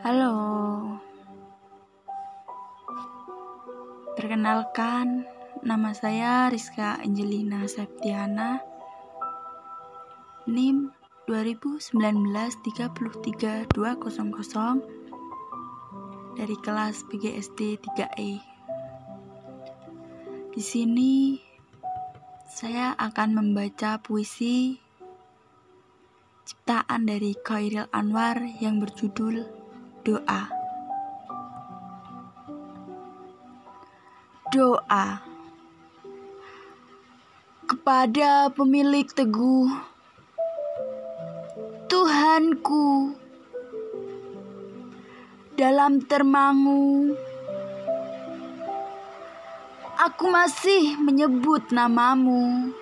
Halo. Perkenalkan, nama saya Rizka Angelina Septiana. NIM 2019 200 dari kelas PGSD 3E. Di sini saya akan membaca puisi ciptaan dari Khairil Anwar yang berjudul Doa. Doa kepada pemilik teguh Tuhanku dalam termangu aku masih menyebut namamu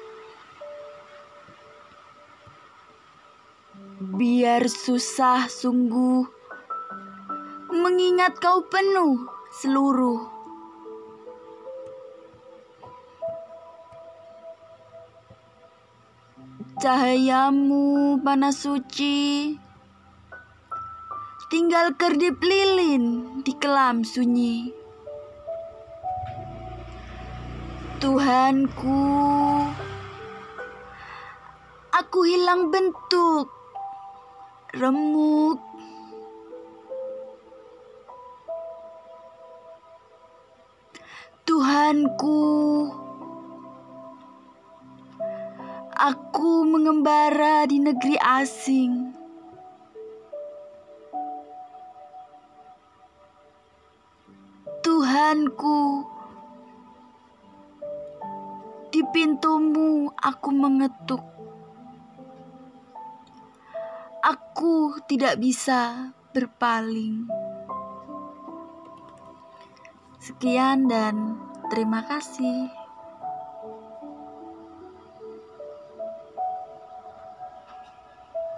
biar susah sungguh mengingat kau penuh seluruh. Cahayamu panas suci tinggal kerdip lilin di kelam sunyi. Tuhanku aku hilang bentuk remuk Tuhanku Aku mengembara di negeri asing. Tuhanku, di pintumu aku mengetuk. Aku tidak bisa berpaling. Sekian dan terima kasih.